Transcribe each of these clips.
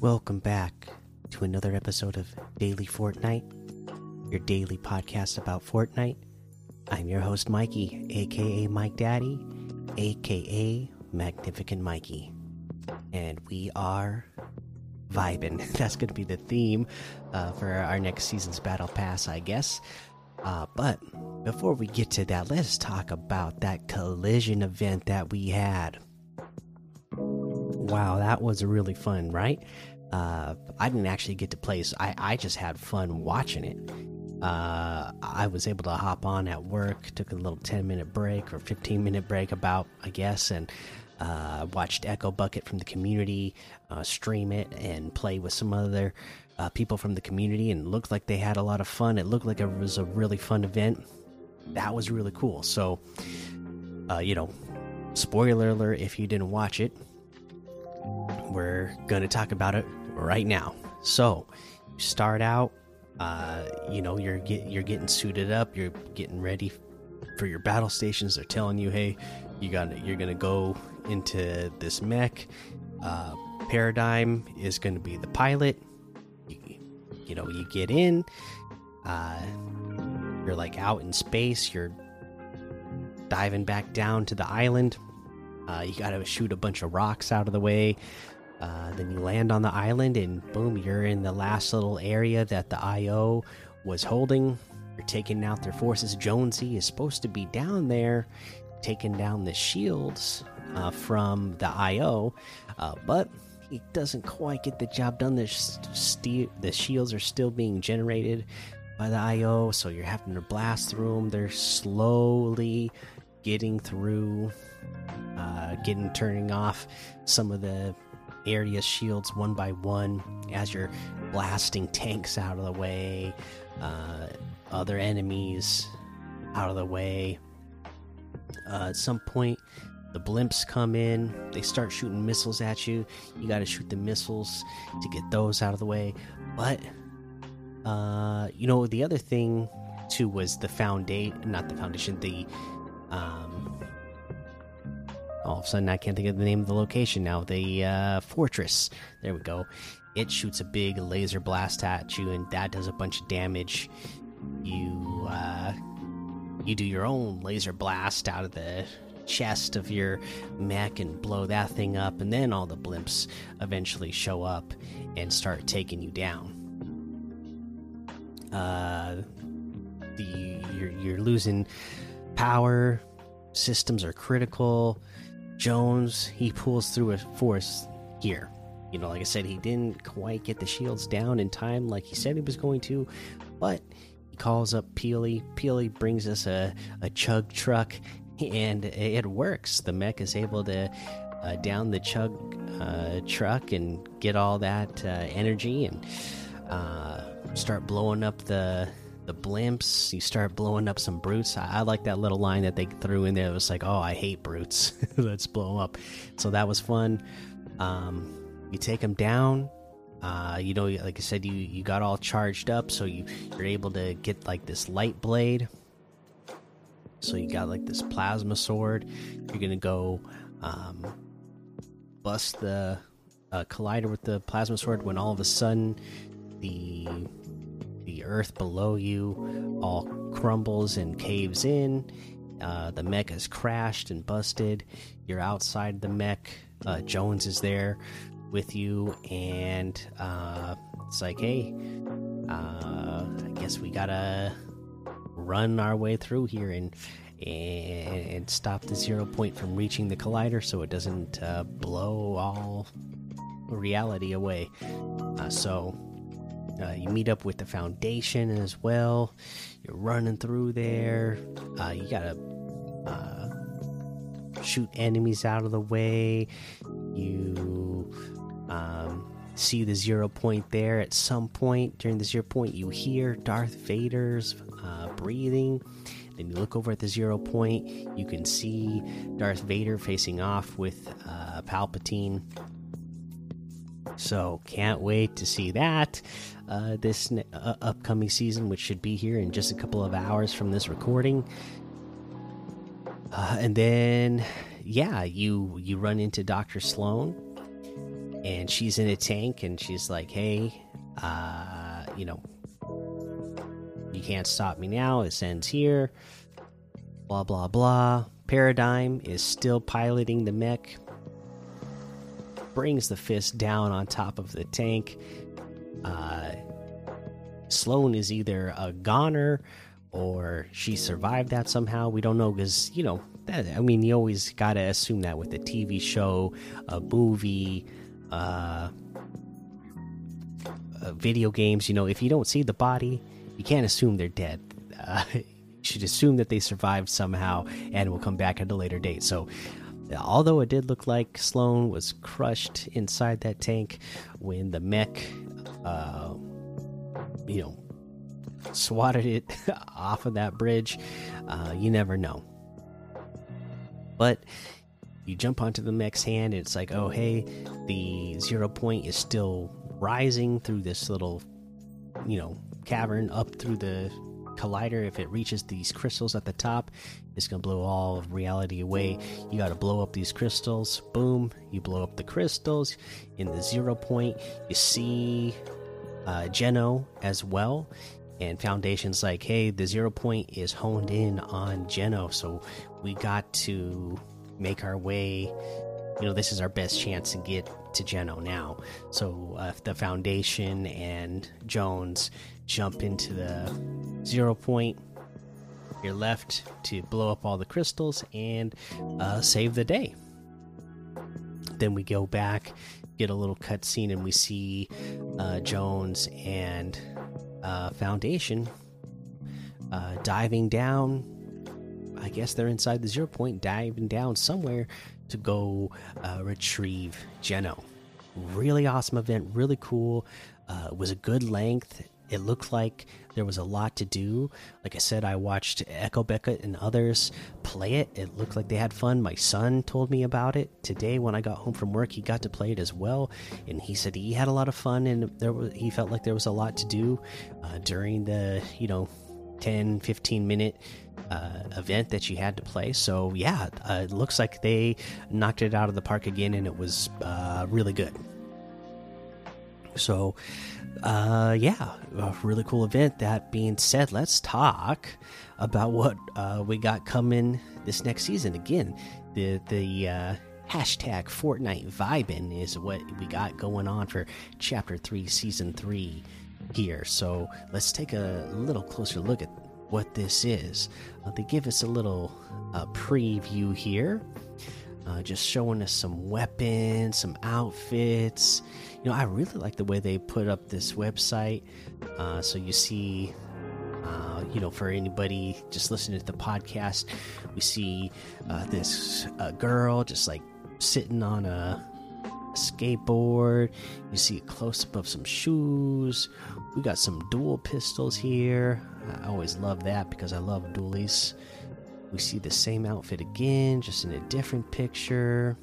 Welcome back to another episode of Daily Fortnite, your daily podcast about Fortnite. I'm your host, Mikey, aka Mike Daddy, aka Magnificent Mikey. And we are vibing. That's going to be the theme uh, for our next season's Battle Pass, I guess. Uh, but before we get to that, let's talk about that collision event that we had. Wow, that was really fun, right? Uh, I didn't actually get to play, so I, I just had fun watching it. Uh, I was able to hop on at work, took a little 10 minute break or 15 minute break, about, I guess, and uh, watched Echo Bucket from the community uh, stream it and play with some other uh, people from the community, and looked like they had a lot of fun. It looked like it was a really fun event. That was really cool. So, uh, you know, spoiler alert if you didn't watch it, we're going to talk about it right now. So, you start out, uh, you know, you're get, you're getting suited up, you're getting ready for your battle stations. They're telling you, hey, you got you're gonna go into this mech. Uh, Paradigm is going to be the pilot. You, you, know, you get in. Uh, you're like out in space. You're diving back down to the island. Uh, you got to shoot a bunch of rocks out of the way. Uh, then you land on the island, and boom, you're in the last little area that the IO was holding. You're taking out their forces. Jonesy is supposed to be down there, taking down the shields uh, from the IO, uh, but he doesn't quite get the job done. The, the shields are still being generated by the IO, so you're having to blast through them. They're slowly getting through, uh, getting turning off some of the area shields one by one as you're blasting tanks out of the way, uh, other enemies out of the way. Uh, at some point, the blimps come in, they start shooting missiles at you. You got to shoot the missiles to get those out of the way. But, uh, you know, the other thing too was the foundation, not the foundation, the, um, all of a sudden I can't think of the name of the location now. The uh, fortress. There we go. It shoots a big laser blast at you, and that does a bunch of damage. You, uh, you do your own laser blast out of the chest of your mech and blow that thing up, and then all the blimps eventually show up and start taking you down. Uh, the you're, you're losing power. Systems are critical. Jonesy pulls through a force here. You know, like I said, he didn't quite get the shields down in time like he said he was going to, but he calls up Peely. Peely brings us a, a chug truck and it works. The mech is able to uh, down the chug uh, truck and get all that uh, energy and uh, start blowing up the the blimps. You start blowing up some brutes. I, I, like that little line that they threw in there. It was like, "Oh, I hate brutes. Let's blow them up." So that was fun. Um, you take them down. Uh, you know, like I said, you you got all charged up, so you you're able to get like this light blade so you got like this plasma sword. You're gonna go um, bust the uh, collider with the plasma sword when all of a sudden the the earth below you all crumbles and caves in. Uh, the mech has crashed and busted. You're outside the mech. Uh, Jones is there with you, and uh, it's like, hey, uh, I guess we gotta run our way through here and and stop the zero point from reaching the collider so it doesn't uh, blow all reality away. Uh, so uh, you meet up with the foundation as well. You're running through there. Uh, you gotta uh, shoot enemies out of the way. You um, see the zero point there. At some point during the zero point, you hear Darth Vader's uh, breathing. Then you look over at the zero point, you can see Darth Vader facing off with uh, Palpatine. So, can't wait to see that uh, this uh, upcoming season, which should be here in just a couple of hours from this recording. Uh, and then, yeah, you you run into Doctor Slone, and she's in a tank, and she's like, "Hey, uh, you know, you can't stop me now. It ends here." Blah blah blah. Paradigm is still piloting the mech. Brings the fist down on top of the tank. Uh, Slone is either a goner or she survived that somehow. We don't know because you know that. I mean, you always gotta assume that with a TV show, a movie, uh, uh, video games. You know, if you don't see the body, you can't assume they're dead. Uh, you should assume that they survived somehow and will come back at a later date. So. Although it did look like Slone was crushed inside that tank when the mech, uh, you know, swatted it off of that bridge, uh, you never know. But you jump onto the mech's hand, and it's like, oh, hey, the zero point is still rising through this little, you know, cavern up through the collider. If it reaches these crystals at the top, it's gonna blow all of reality away. You gotta blow up these crystals. Boom! You blow up the crystals. In the zero point, you see uh, Geno as well. And Foundation's like, hey, the zero point is honed in on Geno, so we got to make our way. You know, this is our best chance to get to Geno now. So uh, the Foundation and Jones jump into the zero point. You're left to blow up all the crystals and uh, save the day. Then we go back, get a little cutscene, and we see uh, Jones and uh, Foundation uh, diving down. I guess they're inside the zero point, diving down somewhere to go uh, retrieve Geno. Really awesome event, really cool. Uh, it was a good length. It looked like there was a lot to do. Like I said, I watched Echo Becca and others play it. It looked like they had fun. My son told me about it today when I got home from work. He got to play it as well, and he said he had a lot of fun and there was he felt like there was a lot to do uh, during the you know 10 15 minute uh, event that you had to play. So yeah, uh, it looks like they knocked it out of the park again, and it was uh, really good. So, uh, yeah, a really cool event. That being said, let's talk about what uh, we got coming this next season. Again, the the uh, hashtag Fortnite vibing is what we got going on for Chapter Three, Season Three here. So let's take a little closer look at what this is. Uh, they give us a little uh, preview here, uh, just showing us some weapons, some outfits. You know, I really like the way they put up this website. Uh, so you see, uh, you know, for anybody just listening to the podcast, we see uh, this girl just like sitting on a skateboard. You see a close up of some shoes. We got some dual pistols here. I always love that because I love dualies. We see the same outfit again, just in a different picture.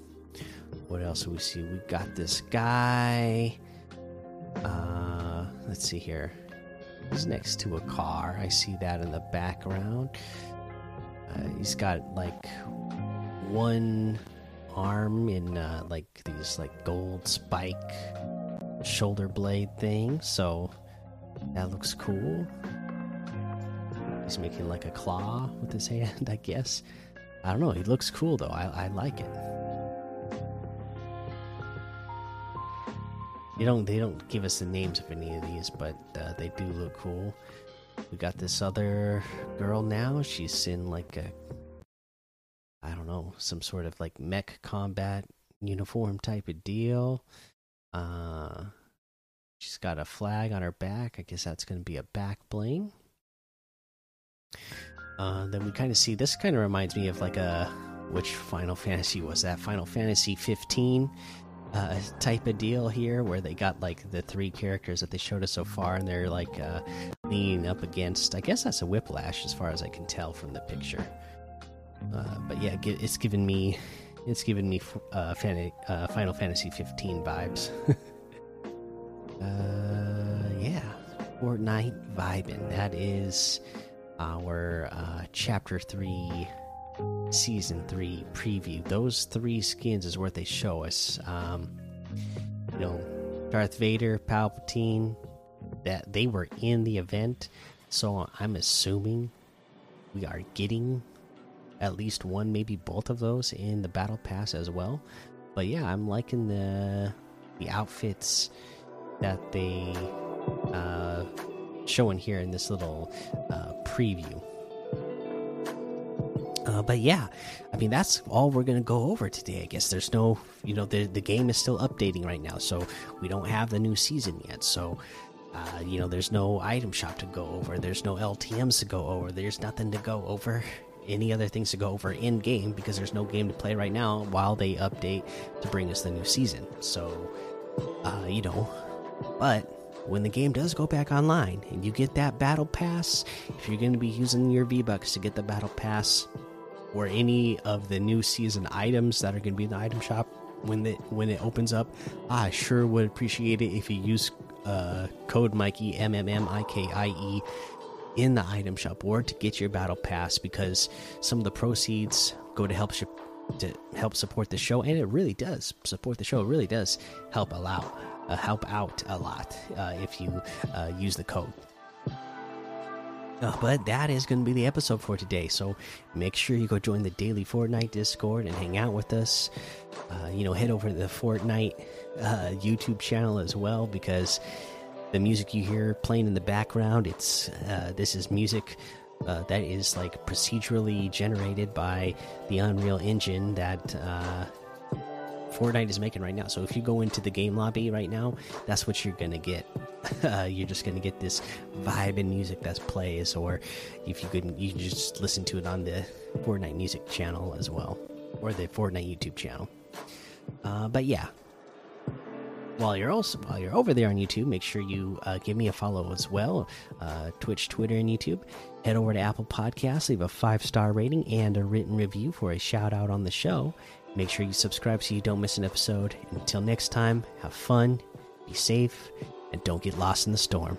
What else do we see? We got this guy. Uh, let's see here. He's next to a car. I see that in the background. Uh, he's got like one arm in uh, like these like gold spike shoulder blade thing. So that looks cool. He's making like a claw with his hand, I guess. I don't know. He looks cool though. I, I like it. They don't they don't give us the names of any of these, but uh, they do look cool. We got this other girl now. She's in like a I don't know, some sort of like mech combat uniform type of deal. Uh she's got a flag on her back. I guess that's going to be a back bling. Uh, then we kind of see this kind of reminds me of like a which Final Fantasy was that? Final Fantasy 15 uh, type of deal here, where they got like the three characters that they showed us so far, and they're like uh, leaning up against. I guess that's a Whiplash, as far as I can tell from the picture. Uh, but yeah, it's given me it's given me uh, uh, Final Fantasy 15 vibes. uh, yeah, Fortnite vibing. That is our uh, chapter three, season three preview. Those three skins is what they show us. Um, you know, Darth Vader, Palpatine, that they were in the event. So I'm assuming we are getting at least one, maybe both of those in the battle pass as well. But yeah, I'm liking the the outfits that they uh, showing here in this little uh, preview. Uh, but yeah, I mean that's all we're gonna go over today. I guess there's no, you know, the the game is still updating right now, so we don't have the new season yet. So, uh, you know, there's no item shop to go over. There's no LTM's to go over. There's nothing to go over. Any other things to go over in game because there's no game to play right now while they update to bring us the new season. So, uh, you know, but when the game does go back online and you get that battle pass, if you're going to be using your V Bucks to get the battle pass or any of the new season items that are going to be in the item shop when it when it opens up, I sure would appreciate it if you use uh, code Mikey M M M I K I E in the item shop or to get your battle pass because some of the proceeds go to help to help support the show and it really does support the show it really does help allow uh, help out a lot uh, if you uh, use the code uh, but that is going to be the episode for today. So make sure you go join the daily Fortnite Discord and hang out with us. Uh, you know, head over to the Fortnite uh, YouTube channel as well because the music you hear playing in the background, it's uh, this is music uh, that is like procedurally generated by the Unreal Engine that uh, Fortnite is making right now. So if you go into the game lobby right now, that's what you're gonna get. Uh, you're just gonna get this vibe and music that plays, or if you could, you can just listen to it on the Fortnite music channel as well, or the Fortnite YouTube channel. Uh, but yeah, while you're also while you're over there on YouTube, make sure you uh, give me a follow as well. Uh, Twitch, Twitter, and YouTube. Head over to Apple Podcasts, leave a five star rating and a written review for a shout out on the show. Make sure you subscribe so you don't miss an episode. Until next time, have fun, be safe, and don't get lost in the storm.